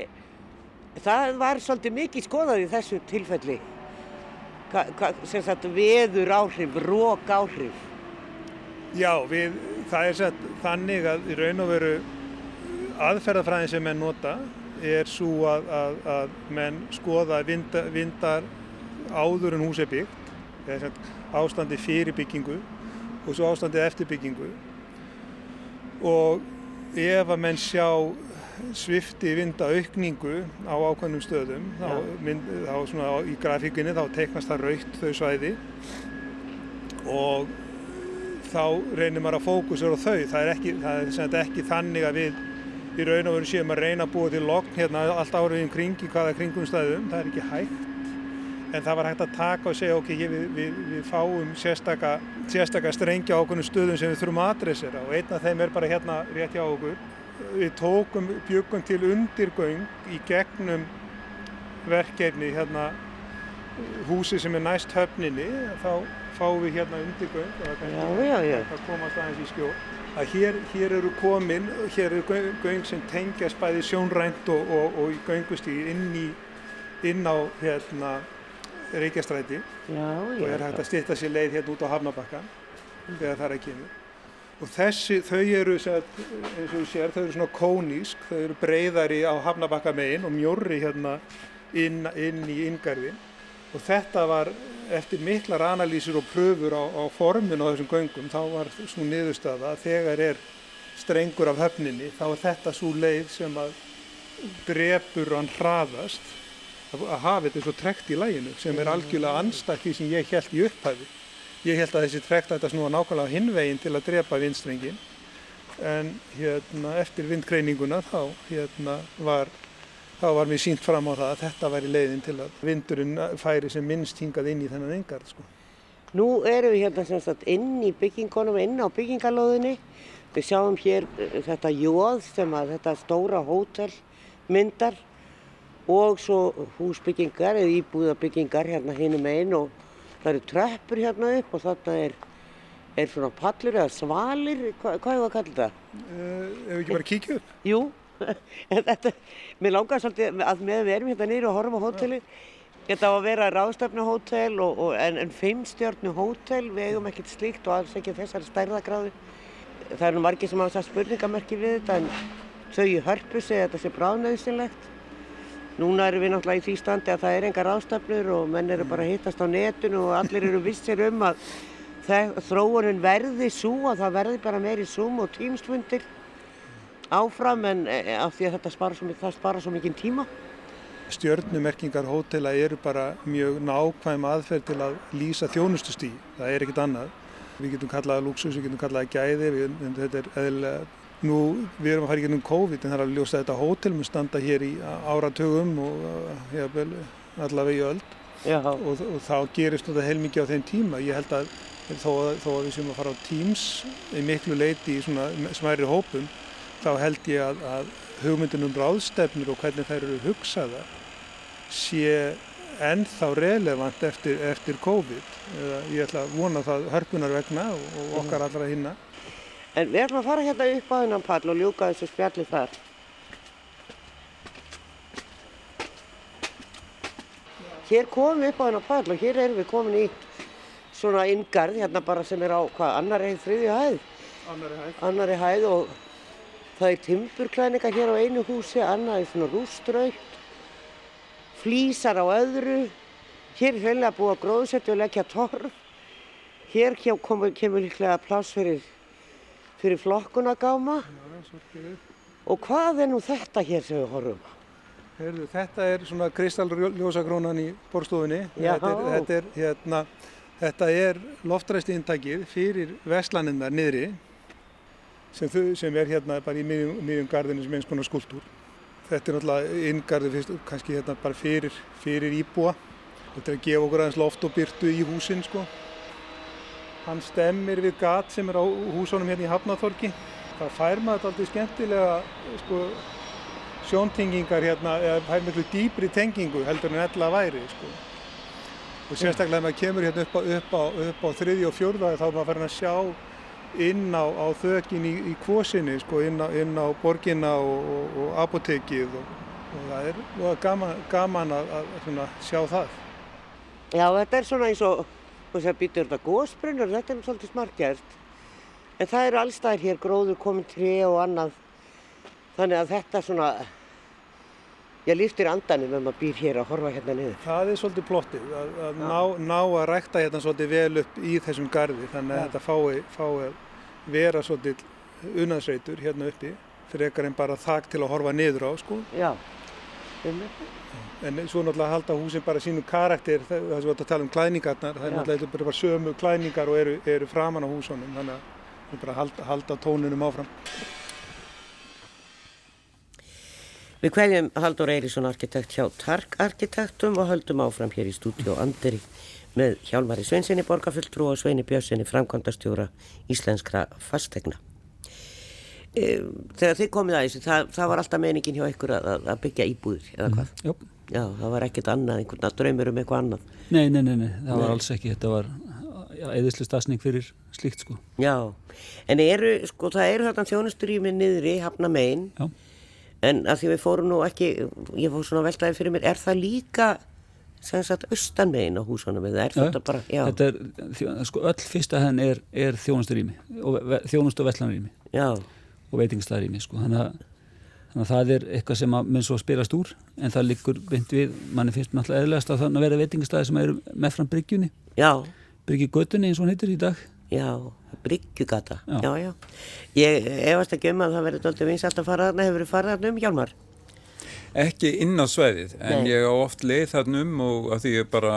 það var svolítið mikið skoðað í þessu tilfelli. Hva, hva, sem sagt veður áhrif, rók áhrif. Já, við, það er sett þannig að í raun og veru aðferðafræðin sem menn nota er svo að, að, að menn skoða vinda, vindar áður en hús er byggt, sagt ástandi fyrir byggingu og svo ástandi eftir byggingu og ef að menn sjá svifti vinda aukningu á ákveðnum stöðum þá, mynd, þá á- í grafíkinni þá teiknast það raukt þau svæði og þá reynir maður að fókusera á þau. Það er ekki, það er ekki þannig að við í raun og veru séum að reyna að búa til logn hérna allt árið um kring í hvaða kringum stæðum. Það er ekki hægt. En það var hægt að taka og segja ok, við, við, við fáum sérstaka, sérstaka strengja á okkur stöðum sem við þurfum að adressera og einn af þeim er bara hérna rétt hjá okkur. Við tókum, bjögum til undirgöng í gegnum verkefni hérna húsi sem er næst höfninni þá fáum við hérna undirgöng og það Já, já, já. að komast aðeins í skjól að hér, hér eru komin hér eru göng, sem tengjast bæði sjónrænt og, og, og í göngustíð inn, í, inn á hérna Reykjastræti. Já, og er hægt að styrta sér leið hérna út á Hafnabakkan þegar það er að kemur og þessi, þau eru sem eins og þú sér, þau eru svona kónísk þau eru breyðari á Hafnabakka megin og mjórri hérna inn, inn í inngarðin og þetta var eftir miklar analýsir og pröfur á, á formin á þessum göngum þá var svo niðurstaða að þegar er strengur af höfninni þá er þetta svo leið sem að drepur hann hraðast að hafa þetta svo trekt í læginu sem er algjörlega anstakk því sem ég held í upphæfi. Ég held að þessi trekt að snúa nákvæmlega hinvegin til að drepa vindstrengin en hérna, eftir vindgreininguna þá hérna, var, þá var mér sínt fram á það að þetta væri leiðin til að vindurinn færi sem minnst hingað inn í þennan engarð. Sko. Nú erum við hérna sem sagt inn í byggingunum, inn á byggingalóðinni. Við sjáum hér eh, þetta jóð sem að þetta stóra hótel myndar og svo húsbyggingar eða íbúðabyggingar hérna hinum einn og það eru tröppur hérna upp og þarna er, er svona pallur eða svalir, hva, hvað er það að kalla þetta? Uh, ef við ekki bara kíkja upp. Jú, en þetta, mér langar svolítið að með við erum hérna nýri og horfum á hótelið. Þetta á að vera og, en, en fimmstjörnu hótel, við eigum ekkert slíkt og alls ekki þessari stærðagráðu. Það er nú margir sem hafa það spurningamerki við þetta en þau í hörpu segja þetta sé bráðnöðsynlegt. Núna erum við náttúrulega í því standi að það er enga ráðstefnur og menn eru bara að hittast á netinu og allir eru vissir um að þróunin verði svo að það verði bara meiri Zoom og Teams-fundir áfram en eh, af því að þetta spara svo, það spara svo mikinn tíma. Stjörnumerkingar hótela eru bara mjög nákvæm aðferð til að lýsa þjónustustíð. Það er ekkert annað. Við getum kallað luxus, við getum kallað gæði, við, en þetta er eðlilega. Nú, við erum að fara í gennum COVID en það er alveg ljóst að þetta hótel mun standa hér í áratugum og jafnvel, allavega í öld. Já. og, og þá gerist þetta heilmikið á þeim tíma. Ég held að þó, að- þó að við séum að fara á Teams í miklu leiti í svona smæri hópum, þá held ég að, að hugmyndin um ráðstefnur og hvernig þær eru hugsaðar sé ennþá relevant eftir, eftir COVID. Eða Ég ætla að vona það hörpunar vegna og, og okkar allra hinna. En við ætlum að fara hérna upp á þennan pall og ljúka þessu spjalli þar. Hér komum við upp á þennan pall og hér erum við komin í svona inngarð hérna bara sem er á hvað, annari hæð, þriðju hæð, Annari hægt. annari hæð og það er timburklæningar hér á einu húsi, annað er svona rústraugt, flísar á öðru, hér er hreinlega búið að gróðsetja og leggja torf, hér kemur, kemur líklega pláss fyrir, fyrir flokkunagáma og hvað er nú þetta hér sem við horfum á? Heyrðu, þetta er svona kristalljósakrónan í borstofunni. Þetta er, þetta er, hérna, þetta er loftræsti intakið fyrir vestlaninnar niðri sem, þau, sem er hérna bara í miðjum, miðjum gardinu sem eins konar skúltúr. Þetta er náttúrulega inngarði fyrst, kannski hérna bara fyrir, fyrir íbúa. Þetta er að gefa okkur aðeins loft og byrtu í húsin sko. Hann stemmir við gat sem er á húsunum hérna í Hafnaþorki. Það fær maður aldrei skemmtilega sko, sjóntengingar hérna, eða fær miklu dýbri tengingu heldur en ella væri sko. Og sérstaklega ef maður kemur hérna upp á, á, upp á þriði og fjórða þá er maður farin að sjá inn á, á þökin í, í kvosinni, sko, inn, á, inn á borginna og, og, og apotekið og, og það er gaman, gaman að, að svona, sjá það. Já, þetta er svona eins og, þú veist að býtur þetta gósbrunnur, þetta er svolítið smartgjert. En það eru allstaðir hér gróður komin tré og annað. Þannig að þetta svona, ég líftir andanum ef maður býr hér að horfa hérna niður. Það er svolítið plottið að, að ná, ná að rækta hérna svolítið vel upp í þessum garði þannig að þetta fái, fái vera svolítið unnaðsreitur hérna uppi fyrir ekkar en bara þak til að horfa niður á sko. Já, um En svo náttúrulega halda húsin bara sínu karakter, það sem við ætlum að tala um klæningarnar, það er náttúrulega bara, bara sömu klæningar og eru, eru framan á húsunum, þannig að við bara halda, halda tónunum áfram. Við kveðjum Haldur Eirísson arkitekt hjá Tark Arkitektum og höldum áfram hér í stúdíu Andri með Hjálmari Sveinsinni borgarfulltrú og Sveini Björnsinni framkvæmdastjóra íslenskra fastegna. E, þegar þið komið að þessu, það, það var alltaf meiningin hjá ykkur að, að- að byggja íbúðir eða hvað? Já, Já, það var ekkert annað, einhvern veginn draumur um eitthvað annað. nei, nei, nei, nei, það Nei. var alls ekki, þetta var eðislu stafsning fyrir slíkt sko. Já, en eru, sko, það eru þarna þjónusturými niðri, hafna megin, Já, en að því við fórum nú ekki, ég fór svona veltaði fyrir mér, er það líka, sem sagt, austan megin á húsunum, er þetta bara, já, þetta er, sko, öll fyrsta henn er, er þjónusturými þjónustu og vettlanrými já, og veitingstæðrými sko. þannig, að, þannig að það er eitthvað sem mun svo spilast úr en það liggur beint við, manni finnst náttúrulega eðlægast að þannig að vera veitingstæði sem eru meðfram bryggjunni, já, bryggjugötunni eins og hún heitir í dag já, bryggjugata, Já. já, já. Ég efast ekki um að það verður doldið vinsalt að fara þarna, hefur farið þarna um, Hjálmar? Ekki inn á sveðið, en Nei. ég á oft leið þarna um og að því ég bara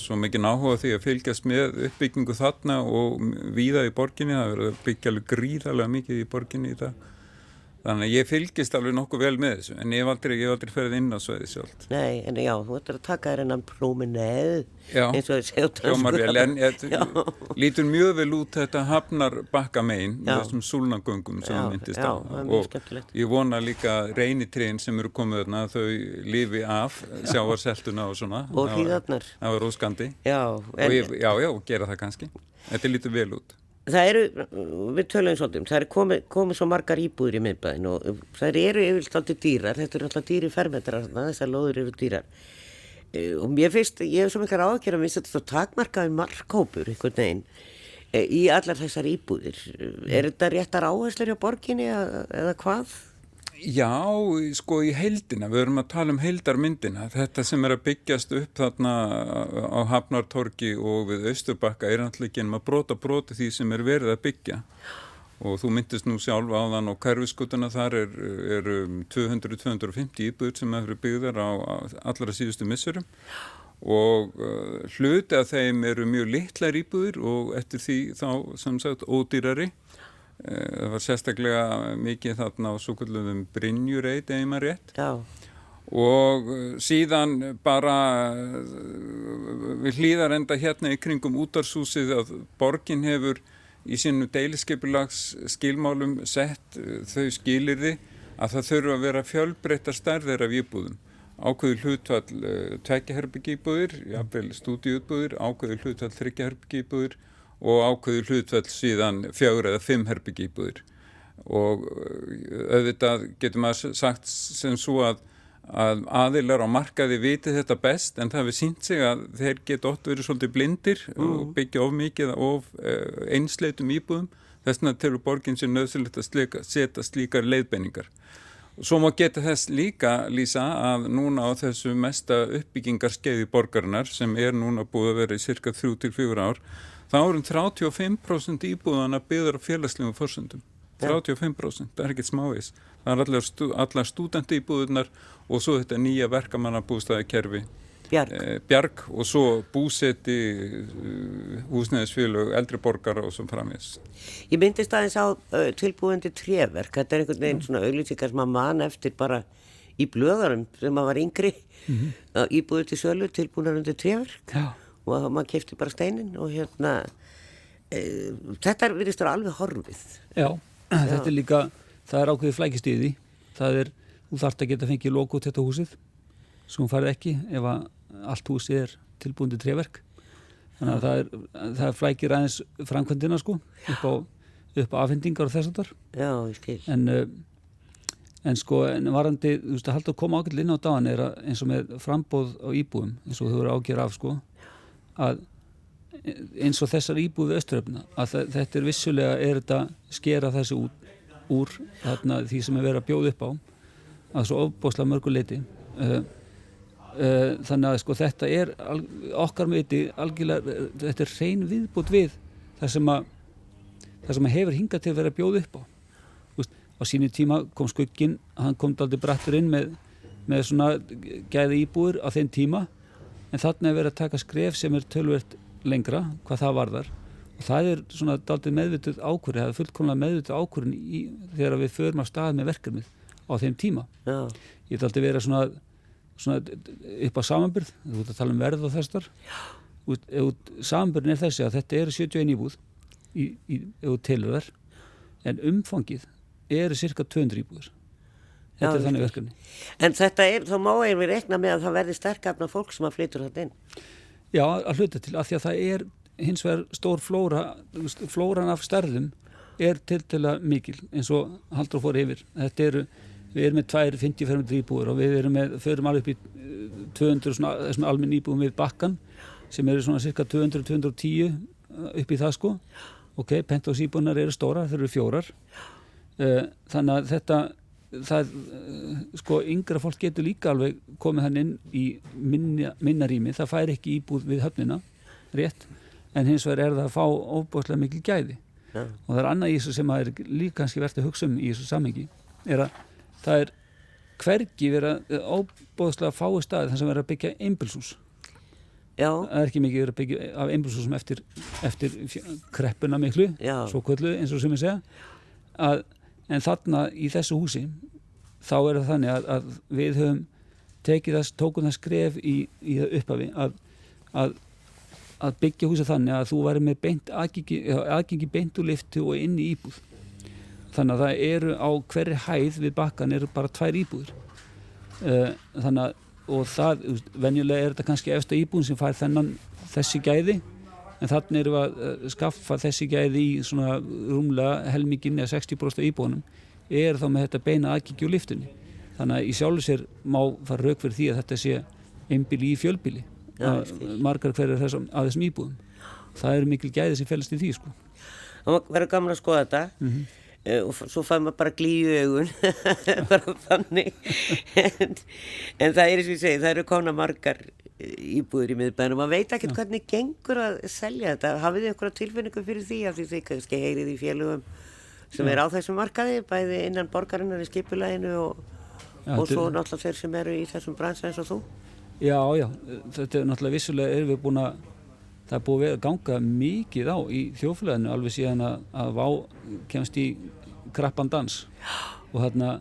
svo mikið áhuga á því að fylgjast með uppbyggingu þarna og víða í borginni, það verður byggja alveg gríðarlega mikið í borginni í dag. Þannig að ég fylgist alveg nokkuð vel með þessu, en ég hef aldrei, ég hef aldrei ferið inn á sveðið sjálft. Nei, en já, þú ættir að taka þér enn prómineð, Já, eins og vel, en ég, Já. lítur mjög vel út þetta hafnar bakka megin, Já. þessum súlnagöngum sem Já, það myndist já, á. það er mjög Og skemmtilegt. Ég vona líka reynitrén sem eru komið þarna, þau lifi af sjáarseltuna og svona. Og hríðarnar. Það var óskandi. Já, já, já, gera það kannski. Þetta lítur vel út. Það eru, við töluðum svolítið um, það eru komið, komið svo margar íbúður í miðbæðin og það eru yfirlt aldrei dýrar, þetta eru alltaf dýri fermetrar, þessar lóður eru dýrar. Eh, Og mér finnst, ég hef svo miklar ágjör að minnst þetta takmarkaði markhópur einhvern veginn eh, í allar þessar íbúðir. Er þetta réttar áherslur hjá borginni eða hvað? Já, sko í heildina, við erum að tala um heildarmyndina. Þetta sem er að byggjast upp þarna á Hafnartorki og við Östurbakka er náttúrulega ekki ennum að brota broti því sem er verið að byggja. Og þú myndist nú sjálf á þann og hverfiskutuna þar er, er um 200-250 íbúður sem hefur byggðar á allra síðustu missurum og uh, hluti af þeim eru mjög litlar íbúður og eftir því þá sem sagt ódýrari. Eh, Það var sérstaklega mikið þarna á svo kallum Brynjureit, eða maður rétt. Já, og uh, síðan bara uh, við hlýðar enda hérna í kringum útarsúsið að borgin hefur í sínu deiliskeipulags skilmálum sett þau skilirði að það þurfa að vera fjölbreytta stærðir af íbúðum ákveðu hlutvall tvekjaherbyggjýbúðir, jafnvel stúdiútbúðir, ákveðu hlutvall þryggjaherbyggjýbúðir og ákveðu hlutvall síðan fjögur eða fimm herbyggjýbúðir og uh, auðvitað getur maður sagt sem svo að að aðilar á markaði viti þetta best en það hefur sínt sig að þeir geta ótt verið svolítið blindir mm. og byggja of mikið of uh, einsleitum íbúðum þess vegna telur borginn sér nöðsulegt að slika, setja slíkar leiðbenningar. Svo má geta þess líka lýsa að núna á þessu mesta uppbyggingarskeiði borgarinnar sem er núna búið að vera í cirka 3-4 ár þá erum 35% íbúðana byggðar á félagslegum fórsöndum. 35%, það er ekkert smávís. Það er allar, stú, allar stúdenti íbúðunar og svo þetta nýja verkamannabústæðakerfi Bjarg. Eh, Bjarg og svo búseti uh, húsnæðisfélög, eldri borgar og svo framins. Ég myndist aðeins á uh, tilbúandi trefverk, þetta er einhvern veginn svona auglýsingar sem að mann eftir bara í blöðarum sem að var yngri mm -hmm. íbúður til sölu tilbúinar undir trefverk Já. Og maður kefti bara steinin og hérna þetta er virðist að vera alveg horfið. Já, þetta er líka, það er ákveðið flækist í því, það er, þú þarfst að geta fengið logo til þetta húsið, sem farið ekki ef að allt húsið er tilbúindi treverk, þannig að það er, það er flækir aðeins framkvæmdina sko, upp á, upp á afhendingar og þess að þar. Já, ég skil. En, en sko, en varandi, þú veist, að halda að koma ákveld inn á dagan er að eins og með frambóð á íbúum, eins og þau eru ágjör af sko, að eins og þessar íbúðu östuröfna að þetta er vissulega er þetta skera þessi út úr þarna, því sem er verið að bjóða upp á að svo ofbósla mörguleiti uh, uh, þannig að sko þetta er okkar meiti algjörlega, þetta er reyn viðbútt við það sem að það sem að hefur hingað til að vera að bjóða upp á. Vist, á sínu tíma kom skuggin hann kom aldrei brattur inn með, með svona gæði íbúður á þeim tíma en þarna er verið að taka skref sem er tölvert lengra hvað það varðar. Og það er svona daldið meðvituð ákvörði það er fullkomlega meðvituð ákvörðin þegar við förum að stað með verkefnið á þeim tíma. Já. ég daldið verið svona, svona upp á samanbyrð þú ert að tala um verð og þessar samanbyrðin er þessi að þetta eru 71 íbúð í, í, í tilverð en umfangið eru cirka 200 íbúður þetta er þannig verkefni En þetta er, þá má ég við rekna með að það verði sterkafna fólk sem að flytur þetta inn Já, að hluta til, af því að það er hins vegar stór flóra, flóran af stærðum er til til að mikil eins og haldur fór yfir. Þetta eru, við erum með 250 íbúður og við erum með, förum alveg upp í 200 svona, þessum almenn íbúðum við bakkan sem eru svona cirka 200-210 upp í það sko. Ok, penthouse íbúðunar eru stóra, þeir eru fjórar. Þannig að þetta það, sko, yngra fólk getur líka alveg komið hann inn í minna, minna rými, það fær ekki íbúð við höfnina, rétt. En hins vegar er það að fá óbúðslega mikil gæði. Ja. og það er annað í þessu sem að er líka kannski verðt að hugsa um í þessu samhengi er að það er hvergi verið að óbúðslega fái staði þar sem verið að byggja einbilsús Já. það er ekki mikið verið að byggja af einbilsúsum eftir, eftir kreppuna miklu, svo kvöldu eins og sem ég segja. Að en þarna í þessu húsi þá er það þannig að, að við höfum tekið þess, tókum það skref í, í upphafi að, að, að byggja húsi þannig að þú væri með beint aðgengi, aðgengi beint úr liftu og inn í íbúð. Þannig að það eru á hverri hæð við bakkan eru bara tvær íbúður uh, þannig að og það, venjulega er þetta kannski eftir íbúðin sem fær þennan þessi gæði en þannig erum við að eh, skaffa þessi gæði í svona rúmlega helmingin eða 60% íbúinum er þá með þetta beina aðgíkju liftunni þannig að í sjálfu sér má fara rauk fyrir því að þetta sé einbíli í fjölbíli Já, margar hverjar þessum, að þessum íbúðum það eru mikil gæði sem fælst í því sko. það verður gaman að skoða þetta. Mm -hmm. uh, og svo fær maður bara glíu augun. Bara þannig. En, en það er eins og ég segi það eru kona margar íbúður í miðbænum. Maður veit ekki hvernig gengur að selja þetta. Hafið þið einhverja tilfinningu fyrir því? Að því þið kannski heyrið í félugum sem Já. er á þessum markaði bæði innan borgarinnar í skipulæginu og, já, og svo náttúrulega þeir sem eru í þessum bransa eins og þú. Já, já, þetta er náttúrulega vissulega erum við búin að það er búin að ganga mikið á í þjóflæðinu alveg síðan að, að vá kemst í krappan dans. Og þarna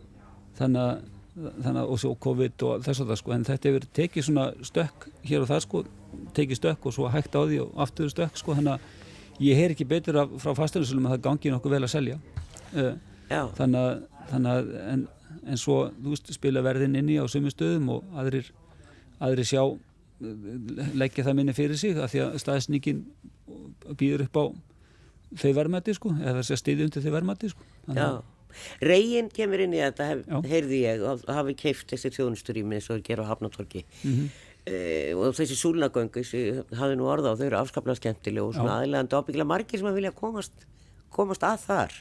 þannig að þannig að og svo COVID og þess að það sko en þetta hefur tekið svona stökk hér og það sko, tekið stökk og svo hægt á því og aftur stökk sko þannig að ég heyr ekki betur af, frá fasteignarsölum að það gangi nokkuð vel að selja. Uh, þannig að, þannig að en, en svo þú veist spila verðin inni á sömu stöðum og aðrir, aðrir sjá leggja það minni fyrir sig af því að staðsningin býður upp á þau verðmætti sko eða þess að stiði undir þau verðmætti sko. Þannig að Reginn kemur inn í þetta, hef, heyrði ég, og hafi keift þessi þjónusturými eins og gera á Hafnatorki. Mm -hmm. uh, og þessi súlnagöngu, hafði nú orða og þau eru afskaplega skemmtileg og svona aðlægandi ábyggilega margir sem að vilja komast, komast að þar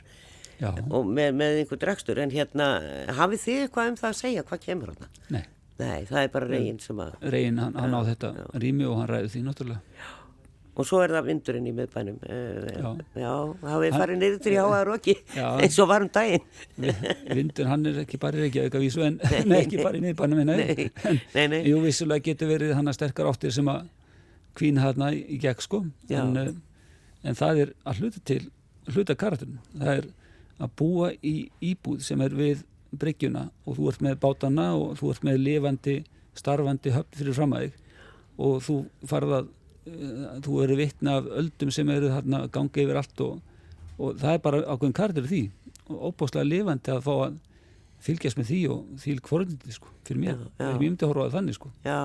Já. og með, með einhver dragstur. En hérna, hafið þið eitthvað um það að segja, hvað kemur þarna? Nei. Nei, það er bara Reginn sem að... Reginn, hann, hann á þetta rými og hann ræði því náttúrulega. Já og svo er það vindurinn í miðbænum. Eh, já, já það við farin niður til Jáaðar okki eins og varum daginn. Vindur hann er ekki bara ekki auka vísu en nei, ekki bara í miðbænum en, nei, nei, nei. jú vissulega getur verið hann að sterkar áttir sem að kvína hérna í gegn sko. En, eh, en það er að hluta til hluta karakterinn það er að búa í íbúð sem er við bryggjuna og þú ert með bátana og þú ert með lifandi starfandi höfn fyrir framæðig og þú farð að Eh, þú eru vittna af öldum sem eru þarna gangi yfir allt og, og það er bara ákveðin kardir því. Og óbáslega lifandi að fá að fylgjast með því og því hvorandi sko, fyrir mér, ég myndi að horfa að þannig sko. Já,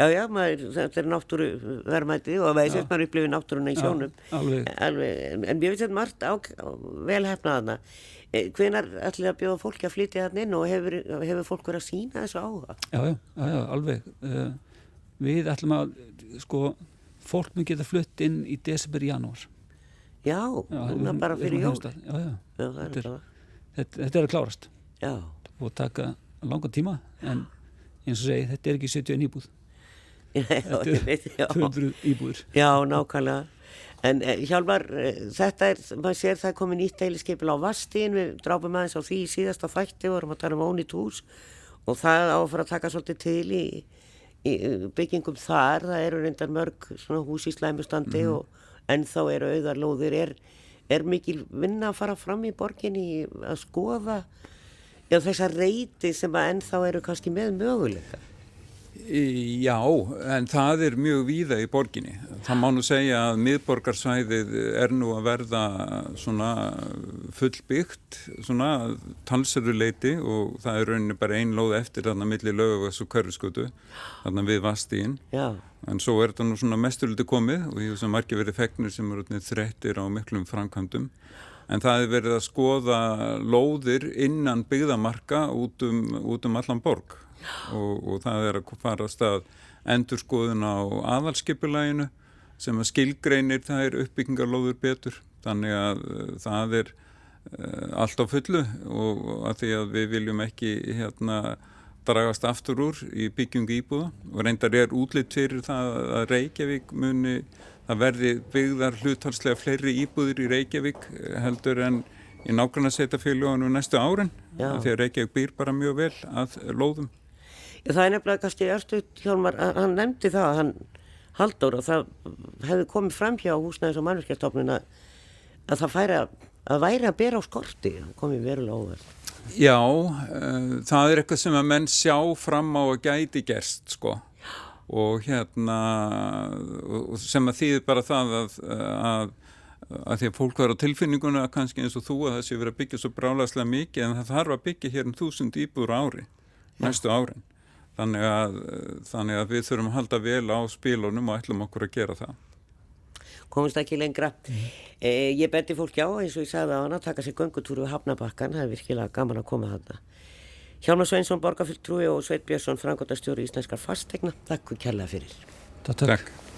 já, já maður, þetta er náttúru verðmæti og veið sérst maður upplifið náttúruna í sjónum. alveg. Alveg, en ég veit þetta margt á, á velhefnaðana eh, hvenar ætlir að bjóða fólki að flytja þarna inn og hefur, hefur fólk verið að sína þessu áhuga? Já, já, já, alveg. Uh, við ætlum að sko fólk mun geta flutt inn í desember, janúar. Já, núna bara fyrir jól. þetta, er, þetta, er að klárast. Já. Og taka langa tíma en eins og segi, þetta er ekki 71 íbúð. Þetta er 200 íbúður Já, nákvæmlega. En eh, Hjálmar, eh, þetta er, maður sér það er komið nýtt deiliskeipil á Vastín, við drápum aðeins á því í síðasta þætti, vorum að tala um ónýtt hús og það áfara að taka svolítið til í byggingum þar, það eru reyndar mörg hús í slæmustandi mm -hmm. og ennþá eru auðarlóðir er, er mikil vinna að fara fram í borginni að skoða þessar reyti sem að ennþá eru kannski með möguleika Já, en það er mjög víða í borginni. Það má nú segja að miðborgarsvæðið er nú að verða svona fullbyggt, svona talsöruleiti og það er rauninni bara einn lóð eftir þarna millir lögavas og körfskutu, þarna við vastíinn. En svo er þetta nú svona mesturliti komið og ég hef sem margir verið fegnir sem eru þrettir á miklum framkvæmdum. En það er verið að skoða lóðir innan byggðamarka út um, út um allan borg og, og það er að fara að stað endurskoðun á aðalskipulæginu sem að skilgreinir það er uppbyggingarlóður betur. Þannig að uh, það er uh, allt á fullu og að því að við viljum ekki hérna dragast aftur úr í byggjungu íbúða. Og reyndar er útlitt fyrir það að Reykjavík muni að verði byggðar hluthalslega fleiri íbúðir í Reykjavík heldur en í nákvæmlega setja fylgjóðanum næstu árin því að Reykjavík býr bara mjög vel að lóðum Það er nefnilega kannski erstu hjálmar, hann nefndi það að hann haldur og það hefði komið fram hjá húsnæðis og mannverkjastofnun að, að það færi að, að væri að bera á skorti, komið verulega óverð. Já, uh, það er eitthvað sem að menn sjá fram á að gæti gerst sko. Og hérna sem að þýðir bara það að, að að því að fólk var á tilfinninguna kannski eins og þú að það sé verið að byggja svo brálaðslega mikið en það þarf að byggja hér um þúsund íbúr ári, næstu árin þannig að, þannig að við þurfum að halda vel á spílunum og ætlum okkur að gera það. Komist ekki lengra. Mm. eh, ég beti fólk já eins og ég sagði á hana taka sér göngutúru við Hafnabakkan það er virkilega gaman að koma þarna. Hjálmar Sveinsson, Borgarfjöldtrúi og Sveit Björnsson frangotastjóri í Íslenskar fastegna, takk og kærlega fyrir. Takk, takk.